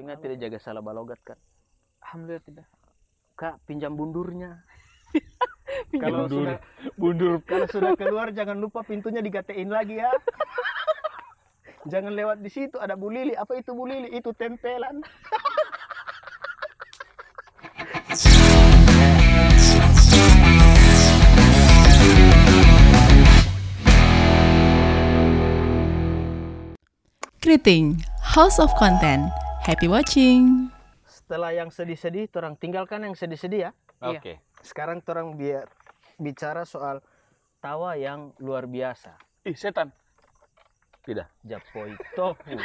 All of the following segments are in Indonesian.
Tapi nggak tidak jaga salah balogat kan? Alhamdulillah tidak. Kak pinjam bundurnya. Kalau Bundur. sudah bundur Kalau sudah keluar jangan lupa pintunya digatein lagi ya. jangan lewat di situ ada Bu Lili. Apa itu Bu Lili? Itu tempelan. Greeting, House of Content. Happy watching. Setelah yang sedih-sedih, orang tinggalkan yang sedih-sedih ya. Iya. Oke. Sekarang orang biar bicara soal tawa yang luar biasa. Ih, setan. Tidak. Japoi tofu.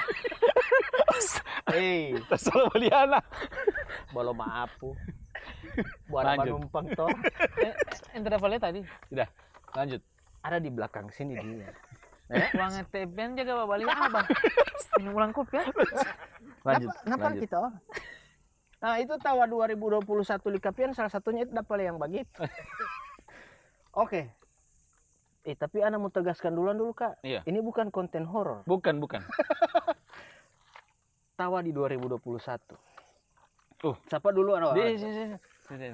Hei, Salah Maliana. belum maapu. Buat penumpang toh Eh, ente dapat lihat tadi. Tidak. Lanjut. ada di belakang sini dia. Uang TPN jaga balik apa? Ini ulang kopi ya? Lanjut. Kenapa, kita orang? Nah itu tawa 2021 Likapian salah satunya itu dapat yang begitu. Oke. Eh tapi Ana mau tegaskan duluan dulu kak. Iya. Ini bukan konten horor. Bukan, bukan. Tawa di 2021. Tuh. Siapa dulu Ana? Di, di, di.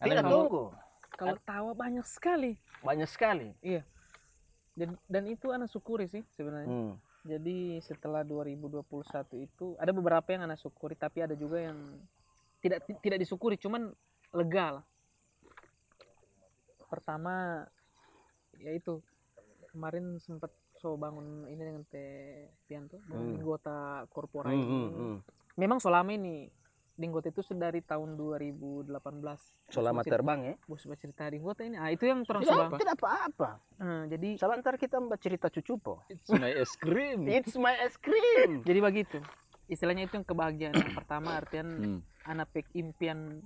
Tidak tunggu. Kalau tawa banyak sekali. Banyak sekali. Dan, dan itu anak syukuri sih sebenarnya. Hmm. Jadi setelah 2021 itu ada beberapa yang anak syukuri tapi ada juga yang tidak tidak disyukuri cuman lega lah. Pertama yaitu kemarin sempat so bangun ini dengan Teh Pianto bangun Hmm. anggota korporasi. Hmm, hmm, hmm. Memang selama ini Dinggot itu sudah dari tahun 2018. Selama cerita- terbang ya. Bos bercerita Dinggot ini. Ah itu yang terang sebang. tidak apa-apa. Nah, jadi Sebentar kita mbak cerita cucu po. It's my es krim. It's my ice cream. jadi begitu. Istilahnya itu yang kebahagiaan. Yang pertama artian Hmm. anak pek impian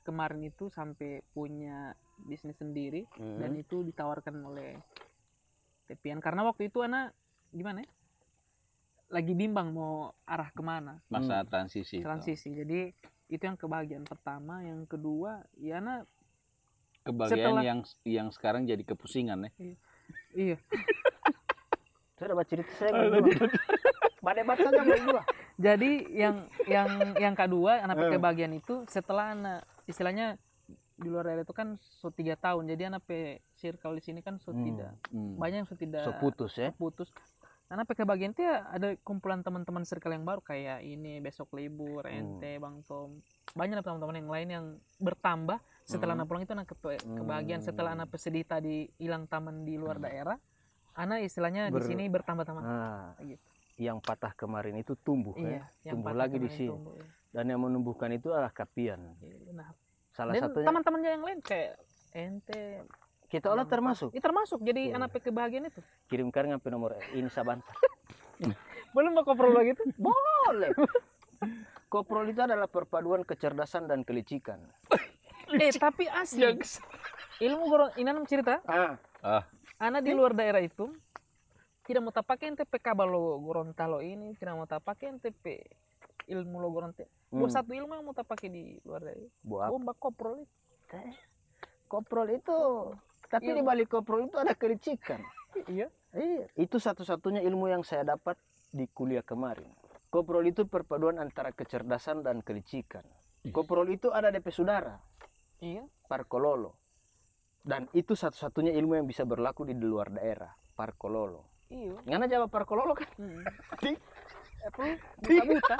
kemarin itu sampai punya bisnis sendiri Hmm. dan itu ditawarkan oleh Tepian karena waktu itu anak gimana ya lagi bimbang mau arah ke mana Masa transisi. itu. transisi jadi itu yang kebahagiaan pertama yang kedua ya anak Kebahagiaan Setelah- yang yang sekarang jadi kepusingan ya. iya Saya dapat cerita saya berdua. Badebat saja berdua. jadi yang yang yang kedua anak Hmm. kebahagiaan itu setelah anak istilahnya di luar daerah itu kan so tiga tahun jadi anak pe circle di sini kan so Hmm. tidak Hmm. banyak yang so tidak So putus ya. putus karena PK bagian itu ya ada kumpulan teman-teman circle yang baru kayak ini besok libur Hmm. ente bang tom banyak teman-teman yang lain yang bertambah setelah Hmm. anak pulang itu anak kepe- kebahagiaan setelah Hmm. anak pesedih tadi hilang taman di luar daerah anak istilahnya Ber- di sini bertambah-tambah Nah, Kayak gitu. yang patah kemarin itu tumbuh iya ya. tumbuh lagi di sini. tumbuh, iya. Dan yang menumbuhkan itu adalah kapian. Benar. Salah dan satunya teman-temannya yang lain kayak ente kita olah termasuk. Ini termasuk. Jadi Iya. anak kebahagiaan itu. Kirimkan ngapain nomor ini sabantar. belum mau koprol lagi itu Boleh. Koprol itu adalah perpaduan kecerdasan dan kelicikan. eh tapi asli ilmu goron ini anak cerita. Ah, Ah, anak di luar daerah itu tidak mau pakai NTP kabel lo Gorontalo ini tidak mau pakai NTP ilmu lo Gorontalo. Hmm. buat satu ilmu yang mau pakai di luar daerah. Buat bomba koprol itu koprol itu. Tapi Iya. di balik koprol itu ada kelicikan. iya Iya, itu satu-satunya ilmu yang saya dapat di kuliah kemarin. Koprol itu perpaduan antara kecerdasan dan kelicikan. Ih. Koprol itu ada DP saudara, iya Parkololo. Dan itu satu-satunya ilmu yang bisa berlaku di luar daerah, Parkololo. iya Ngana jawab Parkololo kan? hmm. Di. apa buta buta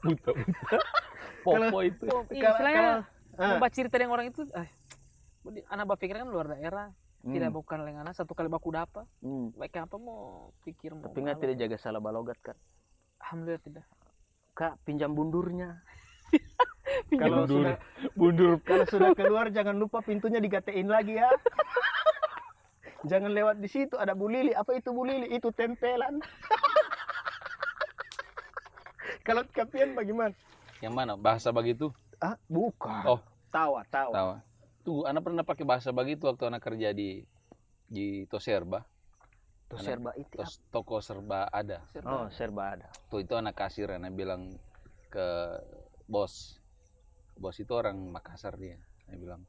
buta buta. Popo itu. iya, Kalau- Ah. Membaca cerita yang orang itu eh, anak berpikir kan luar daerah Hmm, tidak bukan oleh anak satu kali baku dapat hmm. baik apa mau pikir mau Tapi nggak tidak jaga salah balogat kan? alhamdulillah tidak Kak, pinjam bundurnya. Pinjam Kalau Bundur. sudah Bundur. kalau sudah keluar jangan lupa pintunya digatein lagi ya. jangan lewat di situ ada Bu Lili. Apa itu Bu Lili? Itu tempelan. kalau kapian bagaimana? Yang mana? Bahasa begitu? Ah, bukan. Oh. Tawa, tawa. Tahu. Tunggu, anak pernah pakai bahasa begitu waktu anak kerja di di Toserba, Tuh serba itu. tos, toko serba ada. Oh, serba ada. Tuh itu anak kasir, anak bilang ke bos, bos itu orang Makassar dia. Dia bilang,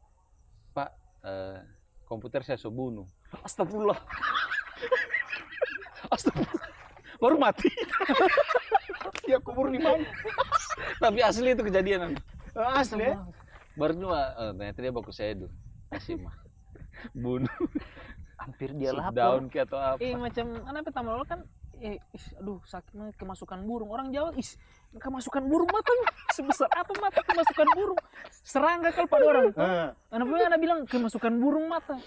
Pak, eh, komputer saya so bunuh. Astagfirullah. Astagfirullah. Baru mati. dia kubur di mana Tapi asli itu kejadian. asli ya? Baru cuma oh, ternyata dia baku saya dulu. Masih mah. Bunuh. hampir dia lapor. down ke atau apa. eh macam anak pertama lo kan? Eh is, aduh sakit banget kemasukan burung. Orang Jawa is kemasukan burung matanya sebesar apa mata kemasukan burung? Serangga kalau pada orang. Heeh. anak punya anak bilang kemasukan burung mata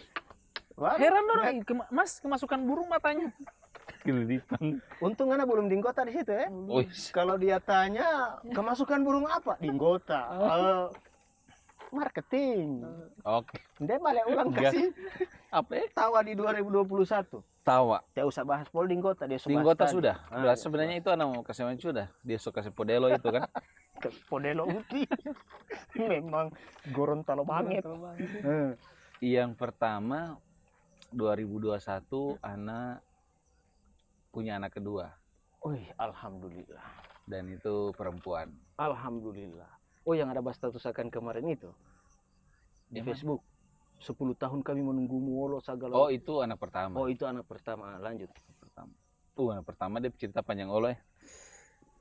Wah, heran "Ih, kema- mas kemasukan burung matanya untung anak belum dinggota di situ ya Wih, kalau dia tanya kemasukan burung apa? Dinggota Eh, marketing Oke. dia balik ulang kasih Apa ya? tawa di 2021 Tawa. tidak usah bahas pol dinggota dia Di bahas Anggota tadi. sudah. Ah, Berarti sebenarnya itu anak mau kasih main sudah. Dia suka kasih podelo itu kan. ke Podelo Uti memang Gorontalo banget Eh, Yang pertama 2021 anak punya anak kedua Wih, alhamdulillah dan itu perempuan. alhamdulillah oh yang ada bahas status akan kemarin itu di Yang mana? Facebook 10 tahun kami menunggu muolo segala Oh, itu anak pertama. oh itu anak pertama lanjut pertama. Tuh anak pertama dia cerita panjang oleh.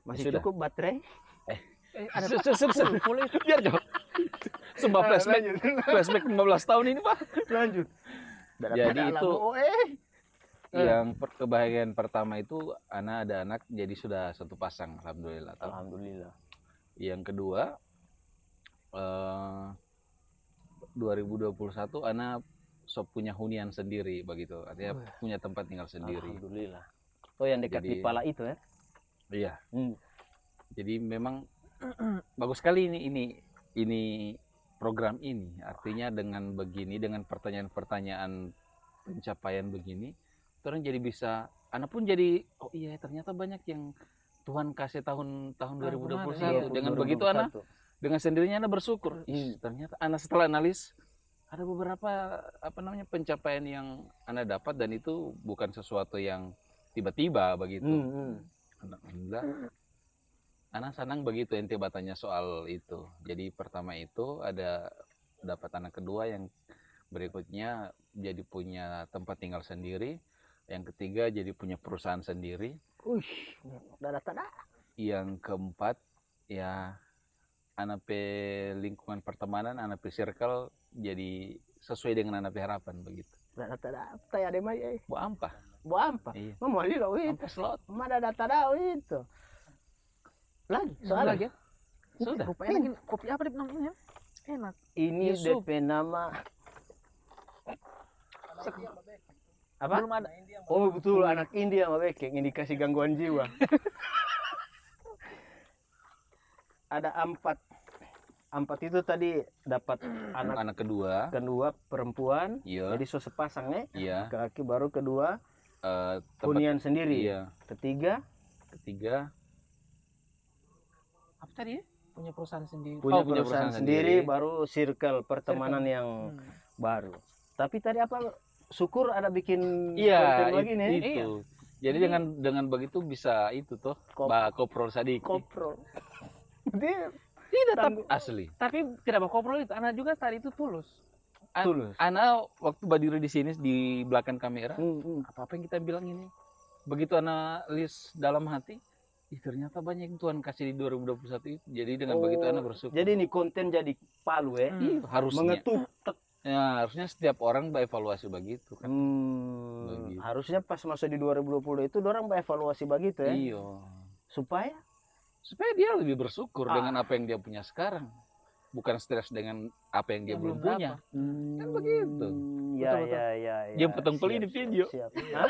masih Sudah. cukup baterai eh, ada sudah, sudah. boleh Biar jauh. Sumpah flashback, lanjut flashback 15 tahun ini, Pak. lanjut Jadi itu oh, eh. Eh. yang per- kebahagiaan pertama itu anak ada anak jadi sudah satu pasang alhamdulillah Toh. alhamdulillah yang kedua eh 2021 anak sok punya hunian sendiri begitu. Artinya Wah. punya tempat tinggal sendiri. Alhamdulillah. Oh yang dekat di Jadi- pala itu ya iya. Hmm. jadi memang bagus sekali ini ini ini program ini. Artinya dengan begini dengan pertanyaan-pertanyaan pencapaian begini orang jadi bisa anak pun jadi oh iya ternyata banyak yang Tuhan kasih tahun tahun Ah, 2021 kemarin, dengan Iya, begitu anak 2021. Dengan sendirinya anak bersyukur Ih, Hmm. ternyata anak setelah analis ada beberapa apa namanya pencapaian yang anak dapat dan itu bukan sesuatu yang tiba-tiba begitu Hmm, hmm. Alhamdulillah. Anak senang begitu ente batanya soal itu. Jadi pertama itu ada dapat anak kedua yang berikutnya jadi punya tempat tinggal sendiri. Yang ketiga jadi punya perusahaan sendiri. Udah tada. Yang keempat ya anak pe lingkungan pertemanan, anak pe circle jadi sesuai dengan anak pe harapan begitu. Udah tada. Taya deh mai eh. Bu ampa. Bu ampa. Iya. Mau mali lo itu. Slot. Mana ada tada itu. Lagi, soalnya lagi ya Sudah. rupanya lagi kopi apa namanya enak ini Yusuf. DP nama apa? belum ada Oh betul anak India sama Bekeng indikasi gangguan jiwa. Ada empat empat itu tadi dapat anak Anak kedua. kedua perempuan Iya. jadi so sepasang ya Iya. kaki baru kedua Eh, tempat- hunian sendiri Iya. ketiga Ketiga apa tadi ya punya perusahaan sendiri punya, Oh, punya perusahaan, perusahaan sendiri, sendiri. baru circle pertemanan yang Hmm. baru tapi tadi apa syukur ada bikin Iya, konten it- lagi nih itu. Iya. Jadi Ini- dengan dengan begitu bisa itu tuh, Kop- Koprol Sadik. kopro dia tidak tapi, tangguh- Asli. tapi tidak bawa koprol itu anak juga tadi itu tulus An- tulus Ana waktu berdiri di sini di belakang kamera, Hmm, hmm. apa apa yang kita bilang ini? Begitu Ana list dalam hati, ih ternyata banyak yang Tuhan kasih di 2021 itu. Jadi dengan begitu Oh, Ana bersyukur. jadi ini konten jadi palu ya Hmm. Ih, harusnya. mengetuk Ya, harusnya setiap orang berevaluasi begitu kan. Hmm, Begitu. harusnya pas masuk di 2020 itu orang evaluasi begitu ya Iya. supaya Supaya dia lebih bersyukur Ah. dengan apa yang dia punya sekarang. Bukan stres dengan apa yang dia belum belum punya. hmm, begitu. ya Betul, betul. ya ya ya Dia potong di video. siap. Hah?